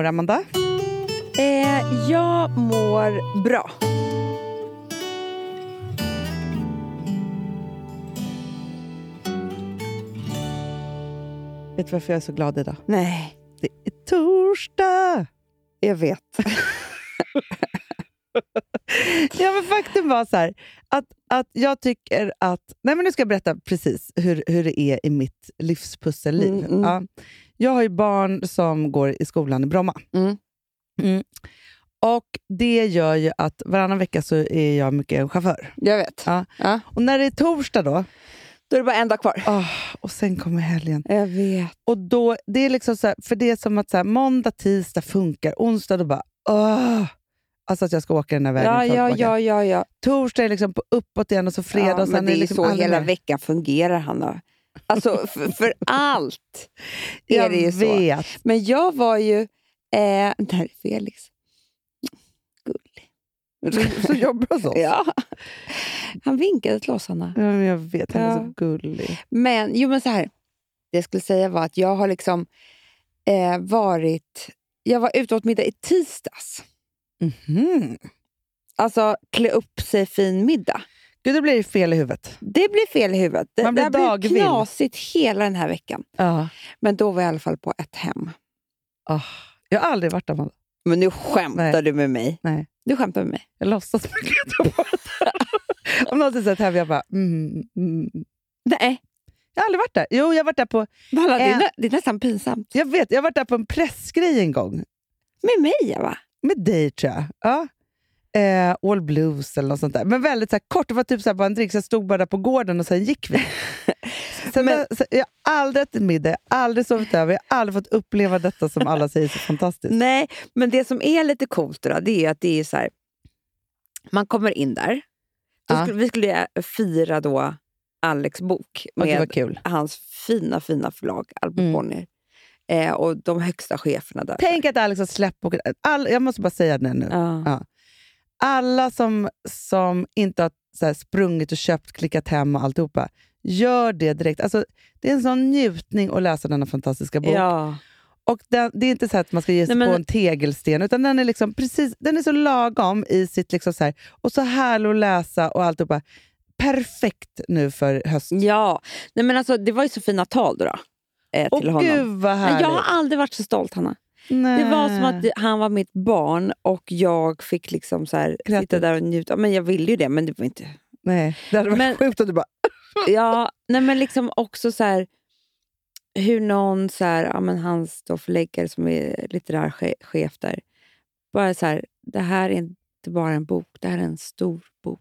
mår Amanda? Eh, jag mår bra. Vet du varför jag är så glad idag? Nej, Det är torsdag! jag vet. Ja, men faktum var så här, att, att jag tycker att... Nej, men nu ska jag berätta precis hur, hur det är i mitt livspussel-liv. Mm, mm. Ja. Jag har ju barn som går i skolan i Bromma. Mm. Mm. Och Det gör ju att varannan vecka så är jag mycket en chaufför. Jag vet. Ja. Ja. Och när det är torsdag då, Då är det bara en dag kvar. åh, och sen kommer helgen. Jag vet. Och då, det är liksom så här, för det är som att så här, måndag, tisdag funkar, onsdag då bara åh, Alltså att jag ska åka den här vägen Ja, ja, tillbaka. ja, ja, ja. Torsdag är liksom på uppåt igen och så fredag ja och sen men det är liksom så hela veckan fungerar, Hanna. Alltså, för, för allt är Jag det ju så. vet. Men jag var ju... Eh, där är Felix. Gullig. Så, så jobbar oss. Ja. Han vinkade till oss, Hanna. Ja, men jag vet, han är Ja. så gullig. Men, jo, men så här. Det jag skulle säga var att jag har liksom eh, varit... Jag var ute åt middag i tisdags. Mhm. Alltså klä upp sig fin middag. Gud, då blir det fel i huvudet. Det blir fel i huvudet. Det, Man blir det blivit dagvill. knasigt hela den här veckan. Ja. Men då var jag i alla fall på ett hem. Ah, jag har aldrig varit där, Amanda. Men nu skämtar Nej. du med mig. Nej. Du skämtar med mig. Jag låtsas att jag har varit där. Om någon säger hem, jag bara... Mm, mm. Nej, Jag har aldrig varit där. Jo, jag har varit där på... Hanna, det, är, nä- det är nästan pinsamt. Jag vet, jag har varit där på en pressgrej en gång. Med mig, va? Med dig, tror jag. Ja. Eh, All Blues eller något sånt där. Men väldigt så här, kort. Det var typ så här, bara en drink, så jag stod bara där på gården och sen gick vi. sen, Men- där- så, jag har aldrig ätit middag, aldrig sovit över, jag har aldrig fått uppleva detta som alla säger så fantastiskt. Nej, men det som är lite coolt då, det är att det är så här. Man kommer in där. Ja. skulle, vi skulle fira då Alex bok med kul. hans fina, fina förlag, Albert Mm. Bonnier. Eh, och de högsta cheferna där. Tänk att Alex har släppt boken. All, jag måste bara säga det nu. Ja. Ja. Alla som, som inte har så sprungit och köpt, klickat hem och alltihopa, gör det direkt. Alltså, det är en sån njutning att läsa denna fantastiska bok. Ja. Och den, det är inte så att man ska ge sig Nej, men- på en tegelsten, utan den är, liksom precis, den är så lagom i sitt... Liksom så här, och så härlig att läsa och alltihopa. Perfekt nu för höst. ja. Nej, men alltså, det var ju så fina tal då. då eh, Åh till honom. gud vad Men härligt! jag har aldrig varit så stolt, Hanna. Nej. Det var som att han var mitt barn och jag fick liksom så här, sitta där och njuta. Men jag ville ju det, men det var inte... Nej, det hade varit Men- sjukt om du bara... Ja, nej men liksom också så här, hur någon, så här, ja, men hans då förläggare som är litterär che- chef där, bara så här, det här är inte bara en bok, det här är en stor bok.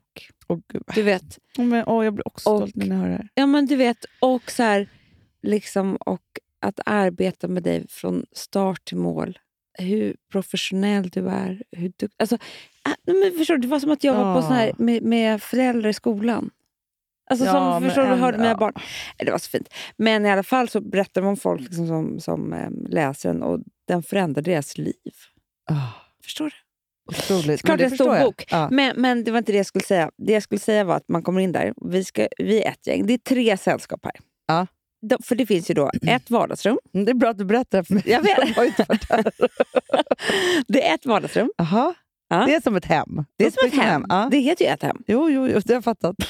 Gud. Du vet, Åh, men, åh, jag blir också Och- stolt när jag hör det här. ja men du vet, och så här, liksom, och att arbeta med dig från start till mål. Hur professionell du är. Hur du, alltså, äh, men förstår du, det var som att jag var på sån här, med, med föräldrar i skolan. Alltså Ja, som, förstår du, hörde mina ja. barn. Det var så fint. Men i alla fall så berättar man om folk liksom som, som em, läser den och den förändrar deras liv. Ah, Förstår du? otroligt. Klart Men det är en stor bok. Ja. Men, men det var inte det jag skulle säga. Det jag skulle säga var att man kommer in där. Vi, ska, vi är ett gäng. Det är tre sällskap här. Ja. För det finns ju då ett vardagsrum. Mm, Det är bra att du berättar för mig. Jag vet. Jag har inte varit där. Det är ett vardagsrum. Aha. Ja. Det är som ett hem. Det är som ett hem. Ja. Det heter ju ett hem. Jo, jo, jo, det har jag fattat.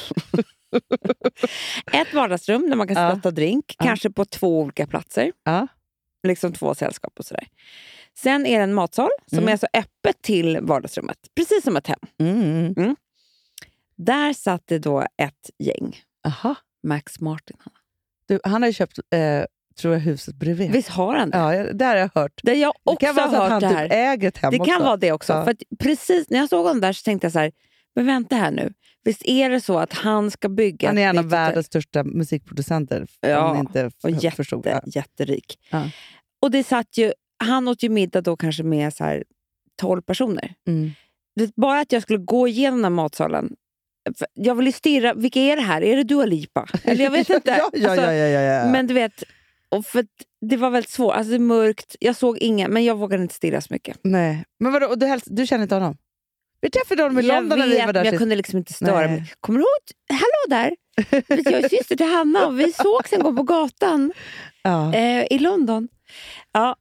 Ett vardagsrum där man kan Ja. sitta och ta drink. Kanske på två olika platser. Liksom två sällskap och sådär. Sen är det en matsal som Mm. är alltså öppet till vardagsrummet. Precis som ett hem. Mm. mm. Där satt det då ett gäng. Aha. Max Martin. Du, han har ju köpt eh, tror jag, huset bredvid. Visst har han det? Ja, det har jag hört. Det jag Det också kan vara så att han det typ äger ett hem Det också. kan vara det också. Ja. För precis när jag såg honom där så tänkte jag så här, men vänta här nu. Visst är det så att han ska bygga Han är en av världens största musikproducenter. Ja, inte och förstod. jätte, Ja. jätterik. Ja. Och det satt ju, han åt ju middag då kanske med så här 12 personer. Mm. Det, bara att jag skulle gå igenom den matsalen. Jag vill ju stirra, vilka är det här? Är det Dua Lipa? Eller jag vet inte. ja, ja, Alltså, ja, ja, ja, ja. Men du vet, och för det var väldigt svårt. Alltså det är mörkt, jag såg inga, men jag vågade inte stirra så mycket. Nej. Men vadå, du, häls- du känner inte honom? Vi träffade honom i Jag London när vi vet, var där men jag sist. kunde liksom inte störa Nej. mig. Kommer du ihåg? Hallå där! Vet Jag är syster till Hanna och vi sågs en gång på gatan Ja. eh, i London. Ja,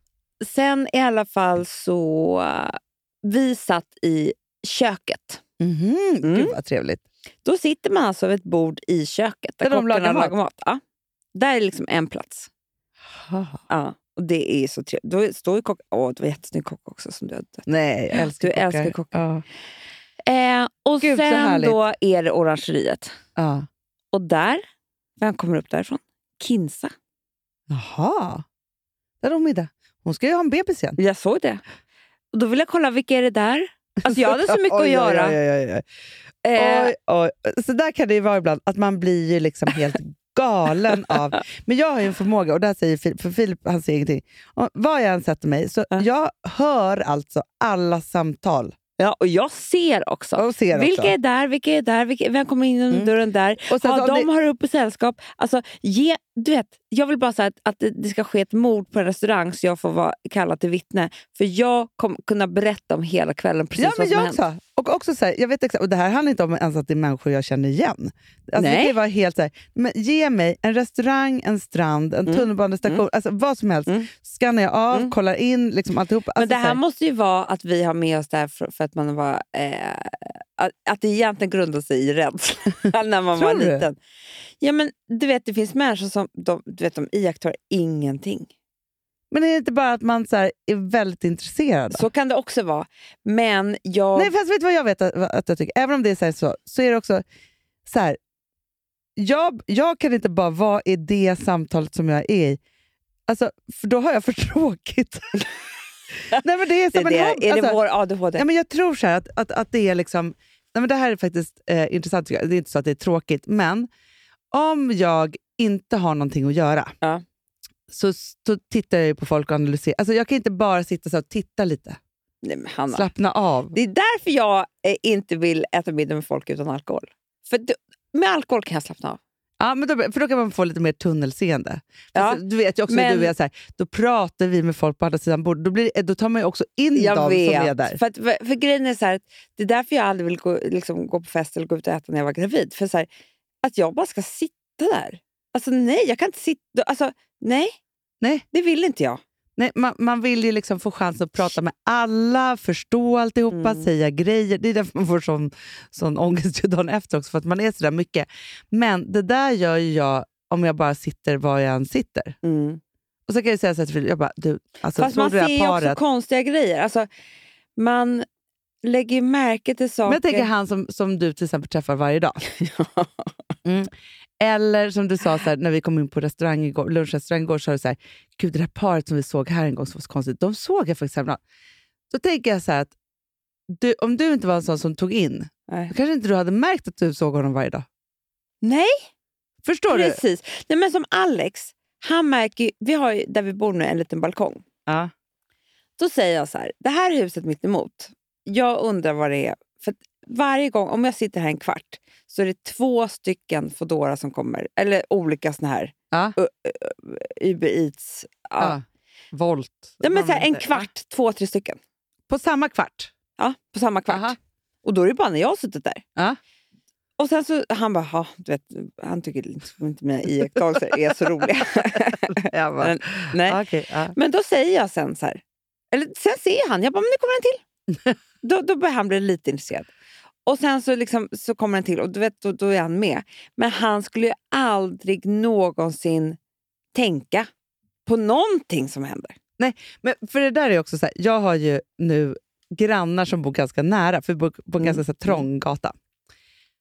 sen i alla fall så... eh, Vi satt i köket. Mhm, Mm. Gud vad trevligt. Då sitter man alltså vid ett bord i köket där Där de kockarna lagar mat? Ja. Där är liksom en plats. Ja. Och det är så trevligt. Då står kock... Åh, det var en jättesnygg kock också som du hade dött. Nej, jag älskar Du kockar. älskar kockar. Ja. Eh, och Gud, sen då är det orangeriet. Ja. Och där, vem kommer upp därifrån? Kinsa. Jaha. Där har middag. Hon ska ju ha en bebis igen. Jag såg det. Och då vill jag kolla, vilka är det där? Alltså jag hade så mycket Oj, att göra. Oj, oj. Eh, Oj, oj. Så där kan det ju vara ibland, att man blir ju liksom helt galen av... Men jag har ju en förmåga, och där säger Filip, för Filip han säger ingenting. Och var jag än sätter mig, så Ja. jag hör alltså alla samtal. ja, och jag ser också. Och ser Vilka också. är där? Vilka är där? Vilka, vem kommer in genom Mm. dörren där? Och sen Ja, de det- har upp på sällskap. Alltså, ge, du vet, jag vill bara säga att, att det, ska ske ett mord på en restaurang så jag får vara kallad till vittne. För jag kommer kunna berätta om hela kvällen precis Ja, vad som jag hänt. Och också så här, jag vet exakt, och det här handlar inte om ens att det är människor jag känner igen. Alltså, det Nej. ju vara helt så här, men ge mig en restaurang, en strand, en Mm. tunnelbanestation, alltså vad som helst. Mm. Skannar jag av, Mm. kollar in, liksom alltihopa. Men Alltså, det så här måste ju vara att vi har med oss det här för, för att man var... Eh, att, att det egentligen grundar sig i rädsla när man var Tror du? liten. Ja, men du vet, det finns människor som de, du vet, de iakttar ingenting. Men är det inte bara att man så här, är väldigt intresserad? Så kan det också vara. Men jag... Nej, fast vet du vad jag vet att, att jag tycker? Även om det är så, här, så, så är det också så här. Jag, jag kan inte bara vara i det samtalet som jag är i. Alltså, för då har jag för tråkigt. Nej, men det är, det som är, en det, hobby. är det Alltså, vår ADHD? Ja, men jag tror så här att, att, att det är liksom... Nej, men det här är faktiskt eh, intressant. Det är inte så att det är tråkigt, men om jag inte har någonting att göra Ja. Så, så tittar jag på folk och analyserar. Alltså, jag kan inte bara sitta så och titta lite. Nej, men Hanna. Slappna av. Det är därför jag eh, inte vill äta middag med folk utan alkohol. För du, med alkohol kan jag slappna av. Ja, men då, för då kan man få lite mer tunnelseende. Ja, Du vet ju också men- du är så här, då pratar vi med folk på andra sidan bordet. Då, blir, då tar man ju också in Jag dem som är vet. där. För, att, för, för grejen är så här, att det är därför jag aldrig vill gå, liksom, gå på fest eller gå ut och äta när jag var gravid. För så här, att jag bara ska sitta där. Alltså nej, jag kan inte sitta... Alltså, nej, Nej. det vill inte jag. Nej, man, man vill ju liksom få chans att prata med alla, förstå alltihopa, Mm. säga grejer. Det är därför man får sån, sån ångest dagen efter också, för att man är sådär mycket. Men det där gör ju jag om jag bara sitter var jag än sitter. Och så kan jag säga så här till Filip, jag bara, du, alltså, Fast man ser ju också konstiga grejer. Alltså, man lägger märke till saker. Men jag tänker han som, som du till exempel träffar varje dag. Mm. Eller som du sa så här, när vi kom in på restaurang igår, lunchrestaurang igår, så sa du så här, Gud, det där paret som vi såg här en gång som var så konstigt, de såg jag faktiskt häromdagen. Då tänker jag så här att du, om du inte var en sån som tog in, Nej. då kanske inte du hade märkt att du såg honom varje dag. Nej, Förstår du? precis. Nej, men som Alex, han märker vi har ju, där vi bor nu en liten balkong. Ja. Då säger jag så här, det här är huset mitt emot. Jag undrar vad det är. Varje gång, om jag sitter här en kvart, så är det två stycken Foodora som kommer. Eller olika såna här Ja. Ö- Ö- Uber Eats. Ja. Ja. Volt. Nej, men så här, en kvart, två, tre stycken. På samma kvart? Ja, på samma kvart. Aha. Och då är det bara när jag har suttit där. Ja. Och sen så, han bara, "Ha, du vet, han tycker liksom inte mina iakttagelser är så roliga. Jag bara, Men, nej. okej, ja. Men då säger jag sen så här, eller sen ser han, jag bara, men nu kommer en till. då, då börjar han bli lite intresserad. Och sen så, liksom, så kommer en till och du vet, då, då är han med. Men han skulle ju aldrig någonsin tänka på någonting som händer. Men för det där är också så här, jag har ju nu grannar som bor ganska nära, för vi bor på en Mm. ganska så här, trång gata.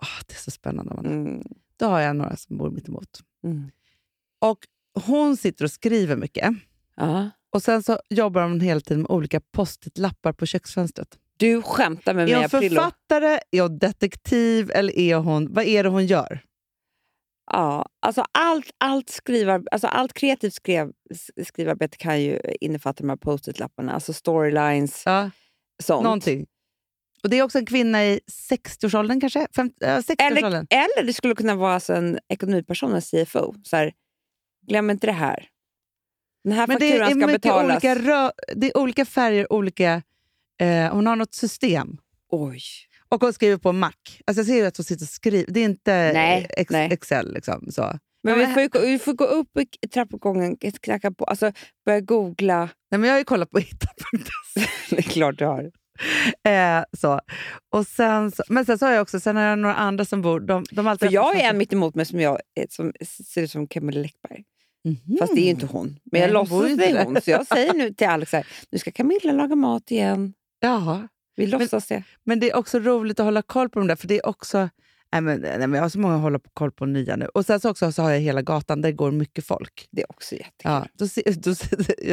Åh, det är så spännande. Mm. Då har jag några som bor mitt emot. Mm. Och hon sitter och skriver mycket. Ja. Och sen så jobbar hon hela tiden med olika post-it-lappar på köksfönstret. Du skämtar med mig Är hon Aprillo. författare, är hon detektiv eller är hon, vad är det hon gör? Ja, alltså allt, allt, skrivar, alltså allt kreativt skrev, skrivarbete kan ju innefatta de här post-it-lapparna. Alltså storylines, Ja, sånt. någonting. Och Det är också en kvinna i 60-årsåldern kanske? Fem, äh, 60-årsåldern. Eller, eller det skulle kunna vara alltså en ekonomiperson, en CFO. Så här, glöm inte det här. Den här Men det fakturan är, ska betalas. olika, rö- det är olika färger, olika... Eh, hon har något system. Oj. Och hon skriver på Mac. Alltså jag ser ju att hon sitter och skriver. Det är inte Nej, ex- nej. Excel. Liksom, så. Men vi, får ju, gå- vi får gå upp i trappuppgången, knacka på, alltså börja googla. Nej, men jag har ju kollat på hitta.se. det är klart du har. Eh, så. Och sen så, men sen så har jag också sen har jag några andra som bor... De, de alltid För jag är en mitt emot mig som, jag, som ser ut som Camilla Läckberg. Mhm. Fast det är ju inte hon. Men jag Nej, låtsas ju det är hon. Så jag säger nu till Alex här, nu ska Camilla laga mat igen. Ja, Vi låtsas det. men det är också roligt att hålla koll på dem där, för det är också... Nej, men, nej, men jag har så många att hålla på koll på nya nu. Och sen så också så har jag hela gatan, där går mycket folk. Det är också jättekul. Ja, då, då,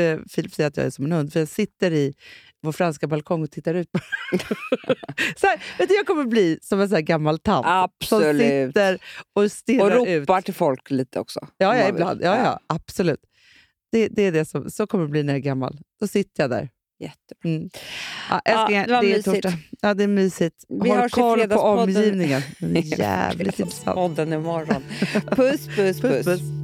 eh, Filip säger att jag är som en hund, för jag sitter i vår franska balkong och tittar ut. på så här, vet du, jag kommer bli som en så gammal tant som Absolut. sitter och Och stirrar ut. ropar till folk lite också. Ja, ja ibland. Ja, ja, absolut. Det, det är det som, så kommer det bli när jag är gammal. Då sitter jag där. Jättebra. Mm. Ja, älsklingar, det var det är mysigt. torsdag. Ja, det är mysigt. Vi Håll koll på omgivningen. Jävligt intressant. Podden imorgon. Puss, puss, puss. Puss, puss.